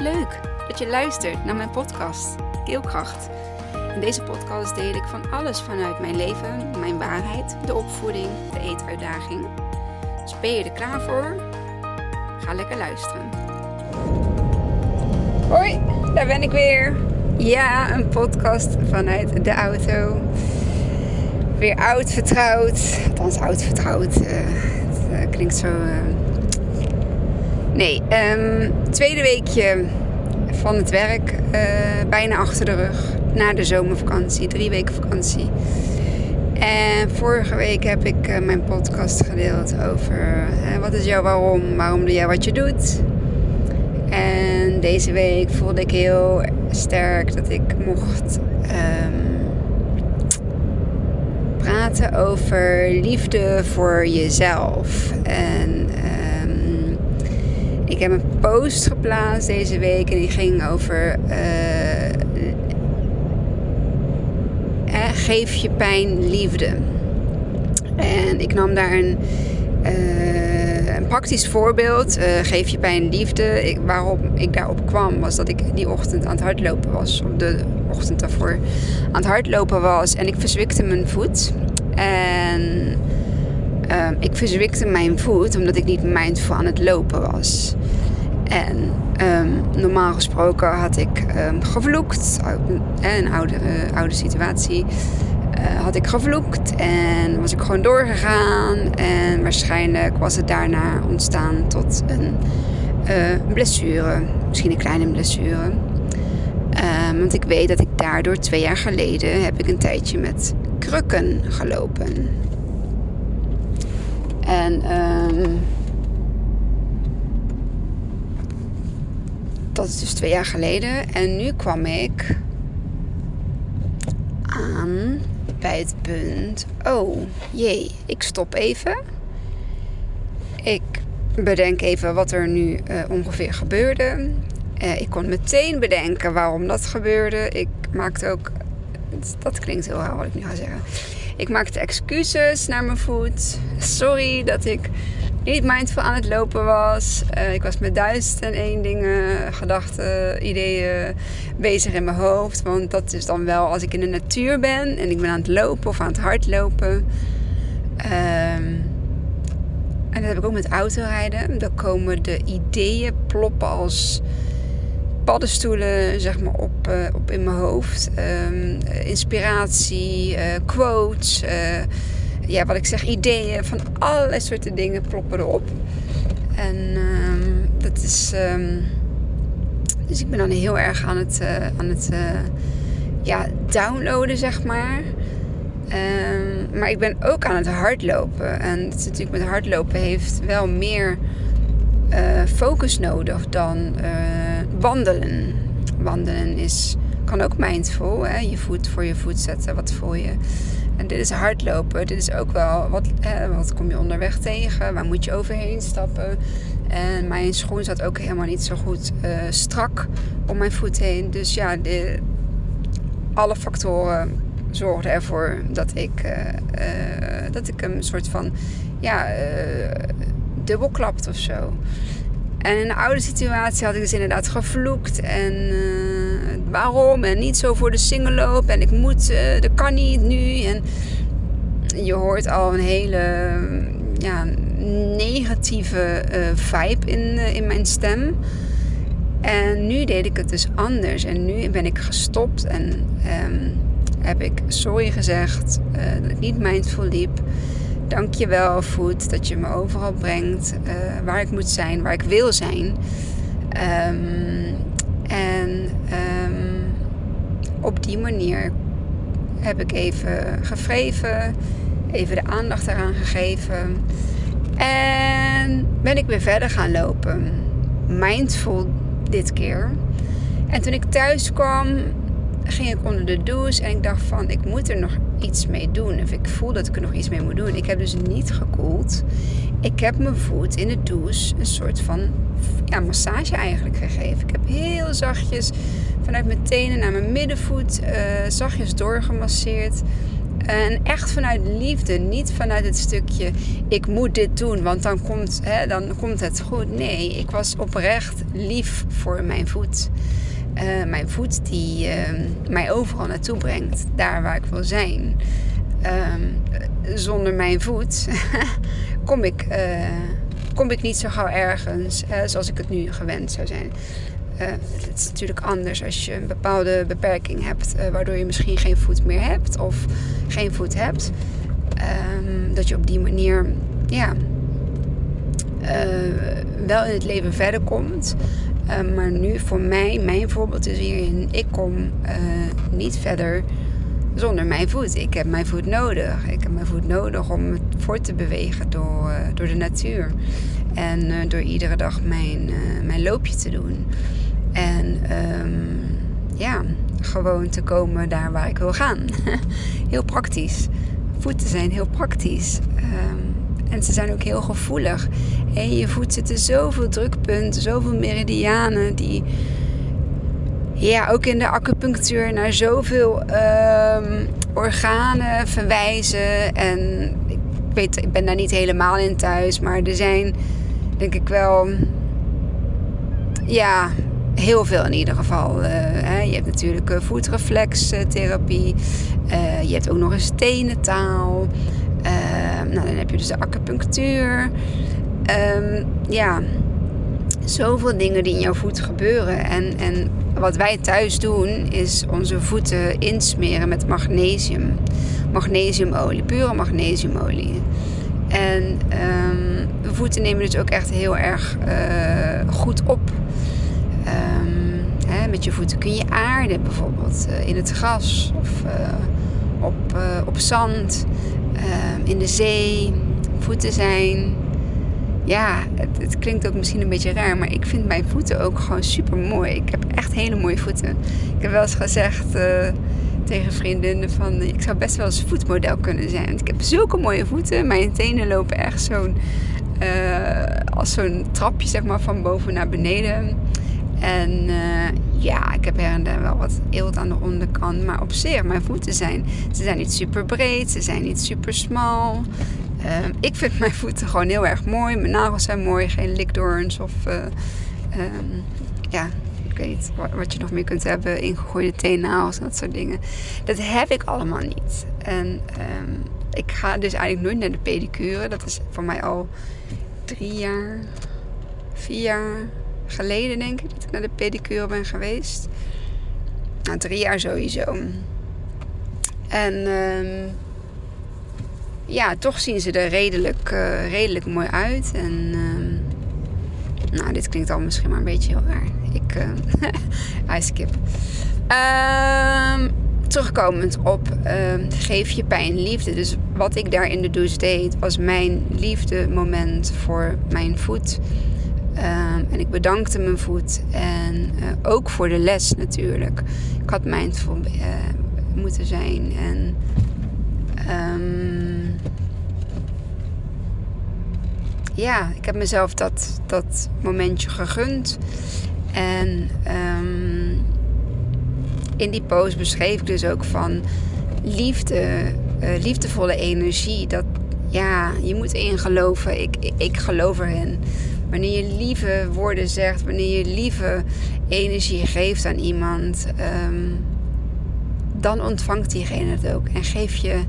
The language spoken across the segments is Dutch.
Leuk dat je luistert naar mijn podcast Keelkracht. In deze podcast deel ik van alles vanuit mijn leven, mijn waarheid, de opvoeding, de eetuitdaging. Dus ben je er klaar voor? Ga lekker luisteren. Hoi, daar ben ik weer. Ja, een podcast vanuit de auto. Weer oud vertrouwd. Althans, oud vertrouwd. Uh, het uh, klinkt zo. Uh... Nee, um, tweede weekje van het werk. bijna achter de rug. Na de zomervakantie. Drie weken vakantie. En vorige week heb ik mijn podcast gedeeld over wat is jouw waarom, waarom doe jij wat je doet. En deze week voelde ik heel sterk dat ik mocht um, praten over liefde voor jezelf. En um, ik heb een post geplaatst deze week en die ging over uh, eh, geef je pijn liefde. En ik nam daar een. Uh, een praktisch voorbeeld, uh, geef je pijn liefde. Ik, waarop ik daarop kwam was dat ik die ochtend aan het hardlopen was. Of de ochtend daarvoor aan het hardlopen was. En ik verzwikte mijn voet. En uh, ik verzwikte mijn voet omdat ik niet mindful aan het lopen was. En um, normaal gesproken had ik um, gevloekt. Een oude, uh, oude situatie. Uh, had ik gevloekt en was ik gewoon doorgegaan. En waarschijnlijk was het daarna ontstaan tot een uh, blessure. Misschien een kleine blessure. Um, want ik weet dat ik daardoor twee jaar geleden heb ik een tijdje met krukken gelopen. En um, dat is dus twee jaar geleden. En nu kwam ik aan bij het punt. Oh jee, ik stop even. Ik bedenk even wat er nu uh, ongeveer gebeurde. Uh, ik kon meteen bedenken waarom dat gebeurde. Ik maakte ook. Dat klinkt heel raar wat ik nu ga zeggen. Ik maakte excuses naar mijn voet. Sorry dat ik niet mindful aan het lopen was. Uh, ik was met duizend en één dingen, gedachten, ideeën bezig in mijn hoofd. Want dat is dan wel als ik in de natuur ben en ik ben aan het lopen of aan het hardlopen. Um, en dat heb ik ook met autorijden. Dan komen de ideeën ploppen als paddenstoelen zeg maar, op, uh, op in mijn hoofd. Um, inspiratie, uh, quotes, ja, wat ik zeg, ideeën van allerlei soorten dingen ploppen erop. En um, dat is. Um, dus ik ben dan heel erg aan het, aan het ja, downloaden, zeg maar. maar ik ben ook aan het hardlopen. En het is natuurlijk met hardlopen heeft wel meer uh, focus nodig dan wandelen. Wandelen is, kan ook mindful. Je voet voor je voet zetten. Wat voel je? En dit is hardlopen. Dit is ook wel wat, wat kom je onderweg tegen? Waar moet je overheen stappen? En mijn schoen zat ook helemaal niet zo goed uh, strak om mijn voet heen. Dus ja, de, alle factoren zorgden ervoor dat ik, dat ik een soort van ja, dubbelklapt of zo. En in de oude situatie had ik dus inderdaad gevloekt. En uh, waarom? En niet zo voor de single loop. En ik moet, uh, dat kan niet nu. En je hoort al een hele ja, negatieve uh, vibe in, in mijn stem. En nu deed ik het dus anders. En nu ben ik gestopt en um, heb ik sorry gezegd dat ik niet mindful liep. Dank je wel, voet, dat je me overal brengt waar ik moet zijn, waar ik wil zijn. Um, en um, op die manier heb ik even gevreven, even de aandacht eraan gegeven. En ben ik weer verder gaan lopen. Mindful dit keer. En toen ik thuis kwam, ging ik onder de douche en ik dacht van ik moet er nog iets mee doen. Of ik voel dat ik er nog iets mee moet doen. Ik heb dus niet gekoeld. Ik heb mijn voet in de douche een soort van ja, massage eigenlijk gegeven. Ik heb heel zachtjes vanuit mijn tenen naar mijn middenvoet uh, zachtjes doorgemasseerd. En echt vanuit liefde, niet vanuit het stukje ik moet dit doen, want dan komt, hè, dan komt het goed. Nee, ik was oprecht lief voor mijn voet. Uh, mijn voet die uh, mij overal naartoe brengt, daar waar ik wil zijn. Um, zonder mijn voet kom, ik, uh, kom ik niet zo gauw ergens zoals ik het nu gewend zou zijn. Uh, het is natuurlijk anders als je een bepaalde beperking hebt, uh, waardoor je misschien geen voet meer hebt of geen voet hebt. Um, dat je op die manier ja, uh, wel in het leven verder komt. maar nu voor mij, mijn voorbeeld is hierin, ik kom niet verder zonder mijn voet. Ik heb mijn voet nodig. Ik heb mijn voet nodig om voort te bewegen door, door de natuur. En door iedere dag mijn, mijn loopje te doen. En um, ja, gewoon te komen daar waar ik wil gaan. heel praktisch. Voeten zijn heel praktisch. Um, en ze zijn ook heel gevoelig. In je voet zitten zoveel drukpunten, zoveel meridianen die ja, ook in de acupunctuur naar zoveel um, organen verwijzen. En ik, weet, ik ben daar niet helemaal in thuis, maar er zijn denk ik wel ja, heel veel in ieder geval. Uh, hè. Je hebt natuurlijk uh, voetreflextherapie. Uh, je hebt ook nog een stenentaal. nou, dan heb je dus de acupunctuur. Um, ja, zoveel dingen die in jouw voet gebeuren. En, en wat wij thuis doen, is onze voeten insmeren met magnesium. Magnesiumolie, pure magnesiumolie. En um, de voeten nemen dus ook echt heel erg goed op met je voeten kun je aarden, bijvoorbeeld uh, in het gras of uh, op, uh, op zand, in de zee. Voeten zijn. Ja, het, het, klinkt ook misschien een beetje raar, maar ik vind mijn voeten ook gewoon super mooi. Ik heb echt hele mooie voeten. Ik heb wel eens gezegd tegen vriendinnen van ik zou best wel eens voetmodel kunnen zijn. Ik heb zulke mooie voeten. Mijn tenen lopen echt zo'n als zo'n trapje zeg maar van boven naar beneden. En uh, ja, ik heb her en wel wat eelt aan de onderkant. Maar op zich, mijn voeten zijn, ze zijn niet super breed, ze zijn niet super smal. Uh, ik vind mijn voeten gewoon heel erg mooi. Mijn nagels zijn mooi, geen likdoorns of uh, um, ja, ik weet wat je nog meer kunt hebben. Ingegooide teennagels, dat soort dingen. Dat heb ik allemaal niet. En um, ik ga dus eigenlijk nooit naar de pedicure. Dat is voor mij al drie jaar, vier jaar geleden, denk ik, dat ik naar de pedicure ben geweest. Nou, drie jaar sowieso. En uh, ja, toch zien ze er redelijk, uh, redelijk mooi uit. En uh, nou, dit klinkt al misschien maar een beetje heel raar. Ik, uh, skip. Ehm, terugkomend op ehm, geef je pijn liefde. Dus wat ik daar in de douche deed, was mijn liefde moment voor mijn voet. Um, en ik bedankte mijn voet. En uh, ook voor de les natuurlijk. Ik had mindful uh, moeten zijn. En um, ja, ik heb mezelf dat, dat momentje gegund. En um, in die post beschreef ik dus ook van liefde, uh, liefdevolle energie. Dat ja, je moet erin geloven. Ik, ik geloof erin. Wanneer je lieve woorden zegt, wanneer je lieve energie geeft aan iemand, um, dan ontvangt diegene het ook. En geef je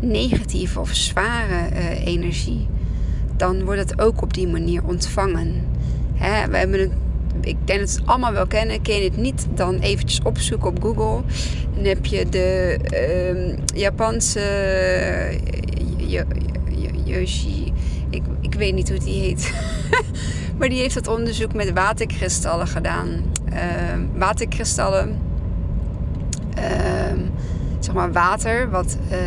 negatieve of zware uh, energie, dan wordt het ook op die manier ontvangen. Hè, we hebben het, ik denk dat we het allemaal wel kennen. Ken je het niet, dan eventjes opzoeken op Google. Dan heb je de uh, Japanse Yoshi ik, ik weet niet hoe die heet. maar die heeft dat onderzoek met waterkristallen gedaan. Uh, waterkristallen, uh, zeg maar water, wat, uh,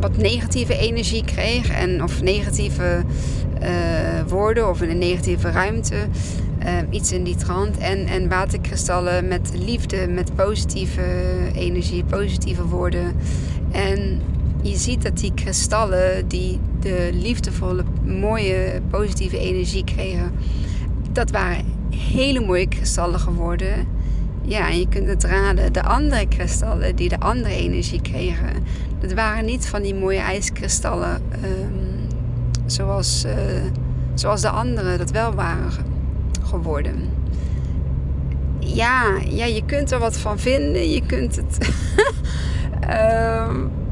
wat negatieve energie kreeg. En of negatieve eh, woorden of in een negatieve ruimte. iets in die trant. En, en waterkristallen met liefde, met positieve energie, positieve woorden. En je ziet dat die kristallen die de liefdevolle, mooie, positieve energie kregen, dat waren hele mooie kristallen geworden. ja, je kunt het raden. De andere kristallen die de andere energie kregen, dat waren niet van die mooie ijskristallen ehm, zoals, uh, zoals de andere dat wel waren geworden. Ja, ja, je kunt er wat van vinden. Je kunt het um,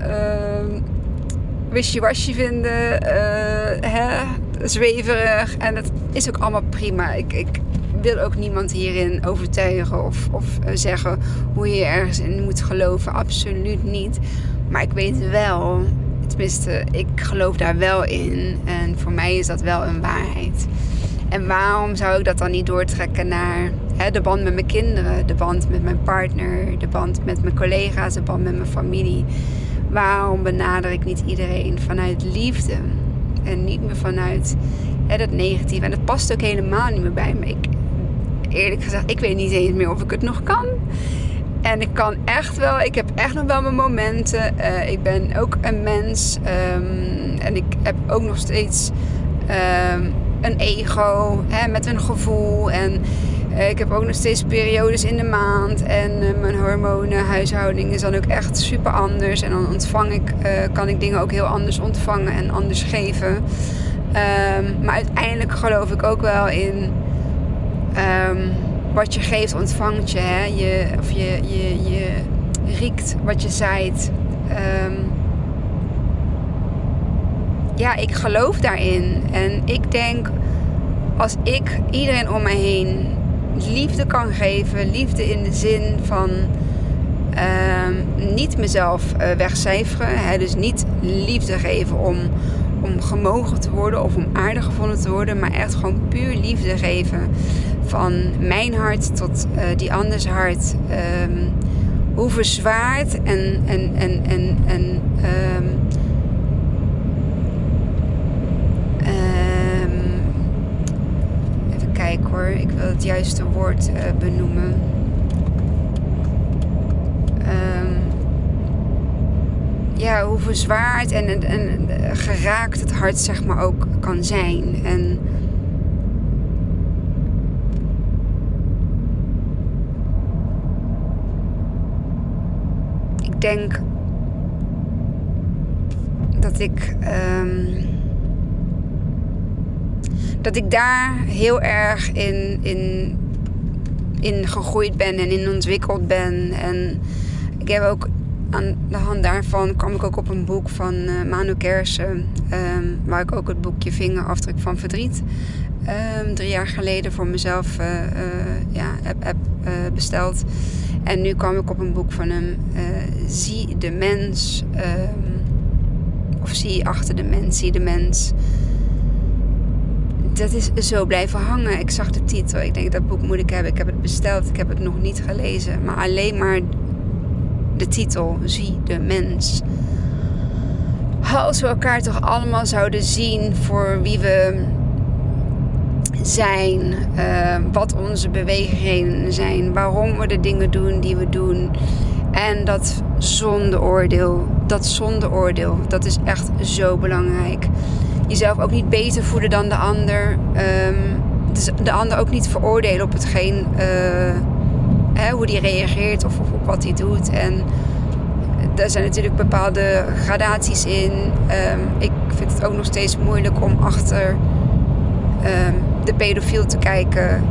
wishy-washy vinden, uh, hè, zweverig. En dat is ook allemaal prima. Ik, ik wil ook niemand hierin overtuigen of, of uh, zeggen hoe je ergens in moet geloven. Absoluut niet. Maar ik weet wel, tenminste, ik geloof daar wel in. En voor mij is dat wel een waarheid. En waarom zou ik dat dan niet doortrekken naar hè, de band met mijn kinderen, de band met mijn partner, de band met mijn collega's, de band met mijn familie? Waarom benader ik niet iedereen vanuit liefde en niet meer vanuit hè, dat negatieve? En dat past ook helemaal niet meer bij me. Eerlijk gezegd, ik weet niet eens meer of ik het nog kan. En ik kan echt wel, ik heb echt nog wel mijn momenten. Uh, ik ben ook een mens um, en ik heb ook nog steeds um, een ego hè, met een gevoel. En ik heb ook nog steeds periodes in de maand. En uh, mijn hormonenhuishouding is dan ook echt super anders. En dan ontvang ik, kan ik dingen ook heel anders ontvangen en anders geven. Um, maar uiteindelijk geloof ik ook wel in wat je geeft, ontvangt je. Hè? je of je, je, je riekt wat je zaait. Um, ja, ik geloof daarin. En ik denk, als ik iedereen om me heen liefde kan geven, liefde in de zin van um, niet mezelf uh, wegcijferen, dus niet liefde geven om, om gemogen te worden of om aardig gevonden te worden, maar echt gewoon puur liefde geven van mijn hart tot uh, die anders hart. Um, hoe verzwaard en, en, en, en, um, ik wil het juiste woord uh, benoemen. ja, hoe verzwaard en, en, geraakt het hart zeg maar ook kan zijn. En denk dat ik. Um, dat ik daar heel erg in, in, in gegroeid ben en in ontwikkeld ben. En ik heb ook aan de hand daarvan kwam ik ook op een boek van uh, Manu Kersen. Um, waar ik ook het boekje Vingerafdruk van Verdriet um, drie jaar geleden voor mezelf uh, uh, ja, heb, heb besteld. En nu kwam ik op een boek van hem, Zie de mens, um, of Zie achter de mens, Zie de mens. Dat is zo blijven hangen. Ik zag de titel. Ik denk dat boek moet ik hebben. Ik heb het besteld. Ik heb het nog niet gelezen. Maar alleen maar de titel, Zie de mens. Als we elkaar toch allemaal zouden zien voor wie we zijn, uh, wat onze bewegingen zijn, waarom we de dingen doen die we doen. En dat zonder oordeel, dat zonder oordeel, dat is echt zo belangrijk. Jezelf ook niet beter voelen dan de ander. Um, dus de ander ook niet veroordelen op hetgeen, uh, hè, hoe die reageert of, op wat hij doet. En daar zijn natuurlijk bepaalde gradaties in. Um, ik vind het ook nog steeds moeilijk om achter um, de pedofiel te kijken.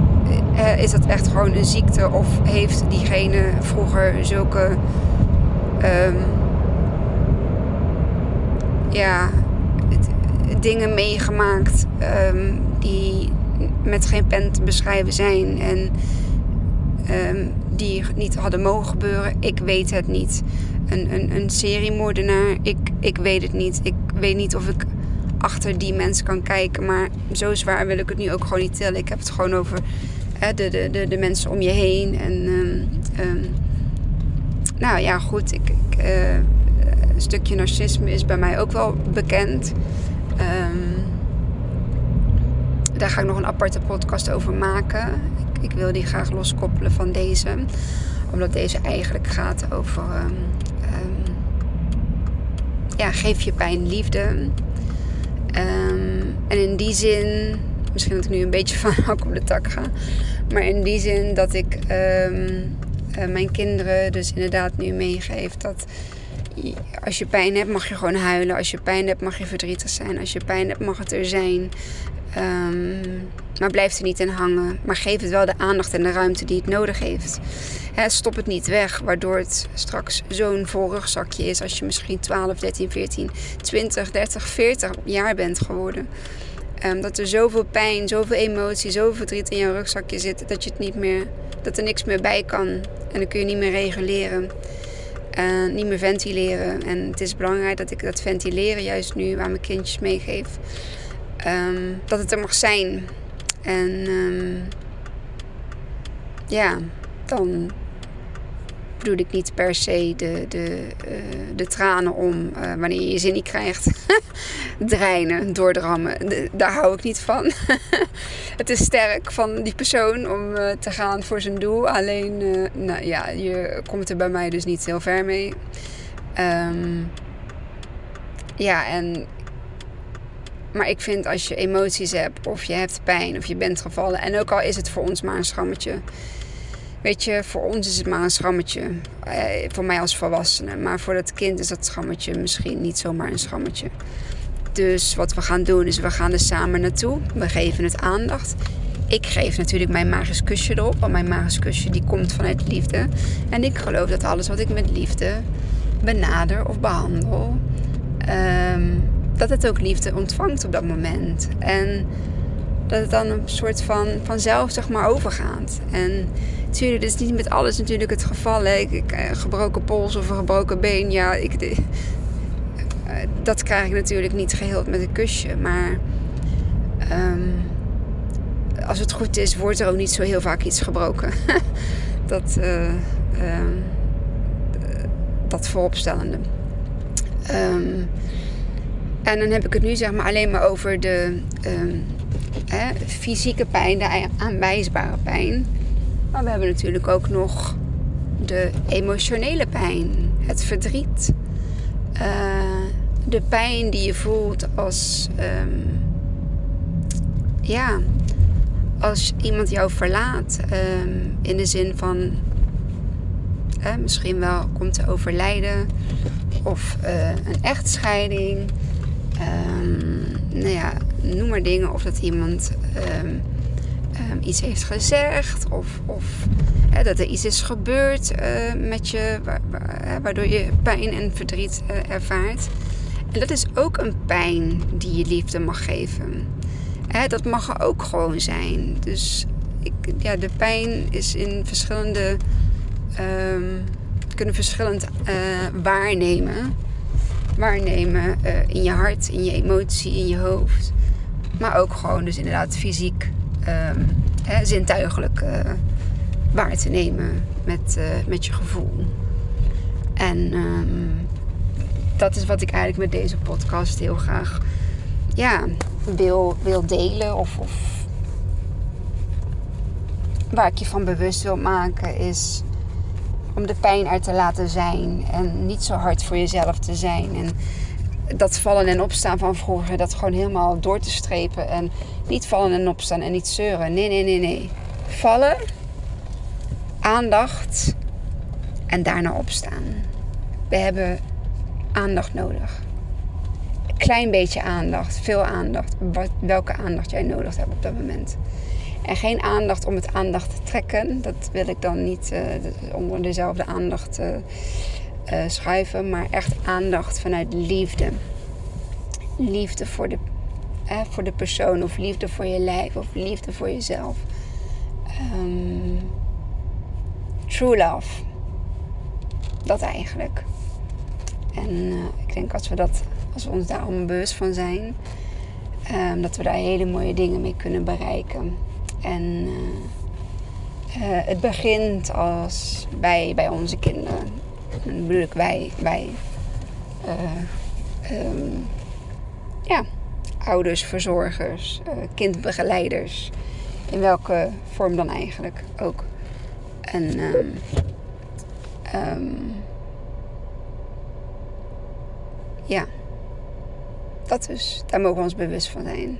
Eh, is dat echt gewoon een ziekte of heeft diegene vroeger zulke ja, dingen meegemaakt um, die met geen pen te beschrijven zijn en um, die niet hadden mogen gebeuren? Ik weet het niet. Een, een, een seriemoordenaar, ik, ik weet het niet. Ik weet niet of ik achter die mensen kan kijken. Maar zo zwaar wil ik het nu ook gewoon niet tillen. Ik heb het gewoon over hè, de, de, de, de, mensen om je heen. En um, nou ja, goed. Ik, ik, uh, een stukje narcisme is bij mij ook wel bekend. Um, daar ga ik nog een aparte podcast over maken. Ik, ik, wil die graag loskoppelen van deze. Omdat deze eigenlijk gaat over... ja, geef je pijn liefde. En in die zin, misschien dat ik nu een beetje van hak op de tak ga, maar in die zin dat ik uh, mijn kinderen dus inderdaad nu meegeef. Dat als je pijn hebt, mag je gewoon huilen. Als je pijn hebt, mag je verdrietig zijn. Als je pijn hebt, mag het er zijn. Um, maar blijf er niet in hangen. Maar geef het wel de aandacht en de ruimte die het nodig heeft. stop het niet weg, waardoor het straks zo'n vol rugzakje is als je misschien 12, 13, 14, 20, 30, 40 jaar bent geworden. Um, dat er zoveel pijn, zoveel emotie, zoveel verdriet in jouw rugzakje zit dat je het niet meer, dat er niks meer bij kan. En dan kun je niet meer reguleren. Uh, niet meer ventileren. En het is belangrijk dat ik dat ventileren juist nu aan mijn kindjes meegeef. Um, dat het er mag zijn. En um, ja, dan bedoel ik niet per se de, de, uh, de tranen om uh, wanneer je zin niet krijgt. Dreinen, doordrammen. Daar hou ik niet van. het is sterk van die persoon om uh, te gaan voor zijn doel. Alleen, nou ja, je komt er bij mij dus niet heel ver mee. Um, ja, en maar ik vind als je emoties hebt, of je hebt pijn, of je bent gevallen. En ook al is het voor ons maar een schrammetje. Weet je, voor ons is het maar een schrammetje. Eh, voor mij als volwassene. Maar voor dat kind is dat schrammetje misschien niet zomaar een schrammetje. Dus wat we gaan doen is, we gaan er samen naartoe. We geven het aandacht. Ik geef natuurlijk mijn magisch kusje erop. Want mijn magisch kusje die komt vanuit liefde. En ik geloof dat alles wat ik met liefde benader of behandel... Um, dat het ook liefde ontvangt op dat moment. En dat het dan een soort van vanzelf zeg maar overgaat. En natuurlijk, dat is niet met alles natuurlijk het geval. Hè. Ik, ik, eh, gebroken pols of een gebroken been, ja, ik, eh, dat krijg ik natuurlijk niet geheel met een kusje. Maar um, als het goed is, wordt er ook niet zo heel vaak iets gebroken. dat, uh, um, dat vooropstellende. Um, en dan heb ik het nu zeg maar alleen maar over de fysieke pijn, de aanwijsbare pijn. Maar we hebben natuurlijk ook nog de emotionele pijn, het verdriet. Uh, de pijn die je voelt als, um, ja, als iemand jou verlaat. Um, in de zin van misschien wel komt te overlijden of uh, een echtscheiding. Um, nou ja, noem maar dingen. Of dat iemand um, um, iets heeft gezegd. Of, of hè, dat er iets is gebeurd uh, met je. Waardoor je pijn en verdriet uh, ervaart. En dat is ook een pijn die je liefde mag geven. Hè, dat mag er ook gewoon zijn. Dus ik, ja, de pijn is in verschillende. kunnen verschillend uh, waarnemen waarnemen in je hart, in je emotie, in je hoofd. Maar ook gewoon dus inderdaad fysiek, um, hè, zintuigelijk uh, waar te nemen met, uh, met je gevoel. En um, dat is wat ik eigenlijk met deze podcast heel graag ja, wil, wil delen. Of, of waar ik je van bewust wil maken is om de pijn uit te laten zijn en niet zo hard voor jezelf te zijn. En dat vallen en opstaan van vroeger, dat gewoon helemaal door te strepen en niet vallen en opstaan en niet zeuren. Nee, nee, nee, nee. Vallen, aandacht en daarna opstaan. We hebben aandacht nodig. Een klein beetje aandacht, veel aandacht. welke aandacht jij nodig hebt op dat moment. En geen aandacht om het aandacht te trekken. Dat wil ik dan niet uh, onder dezelfde aandacht uh, uh, schuiven. Maar echt aandacht vanuit liefde. Liefde voor de, voor de persoon. Of liefde voor je lijf. Of liefde voor jezelf. Um, true love. Dat eigenlijk. En ik denk als we, dat, als we ons daar allemaal bewust van zijn. Um, dat we daar hele mooie dingen mee kunnen bereiken. En het begint als bij, bij onze kinderen. Dan bedoel ik wij, wij uh, um, ja, ouders, verzorgers, kindbegeleiders. In welke vorm dan eigenlijk ook. En um, um, ja, dat dus. Daar mogen we ons bewust van zijn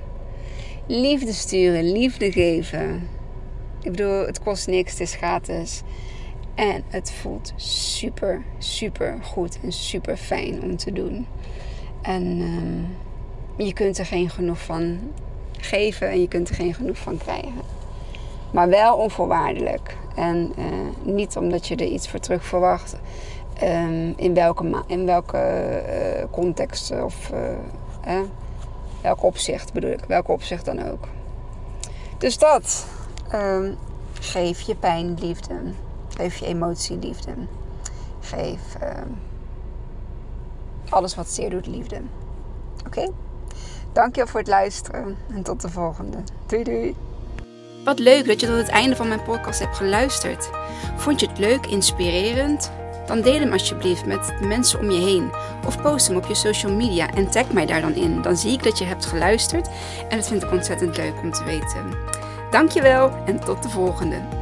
liefde sturen, liefde geven. Ik bedoel, het kost niks, het is gratis. En het voelt super, super goed en super fijn om te doen. En ehm, je kunt er geen genoeg van geven en je kunt er geen genoeg van krijgen. Maar wel onvoorwaardelijk. En uh, niet omdat je er iets voor terug verwacht. Um, in welke, in welke uh, context of uh, welk opzicht bedoel ik. Welke opzicht dan ook. Dus dat. Um, geef je pijn liefde. Geef je emotie liefde. Geef alles wat zeer doet liefde. Oké? Okay? Dankjewel voor het luisteren. En tot de volgende. Doei doei. Wat leuk dat je tot het einde van mijn podcast hebt geluisterd. Vond je het leuk, inspirerend? Dan deel hem alsjeblieft met de mensen om je heen. Of post hem op je social media en tag mij daar dan in. Dan zie ik dat je hebt geluisterd en dat vind ik ontzettend leuk om te weten. Dankjewel en tot de volgende.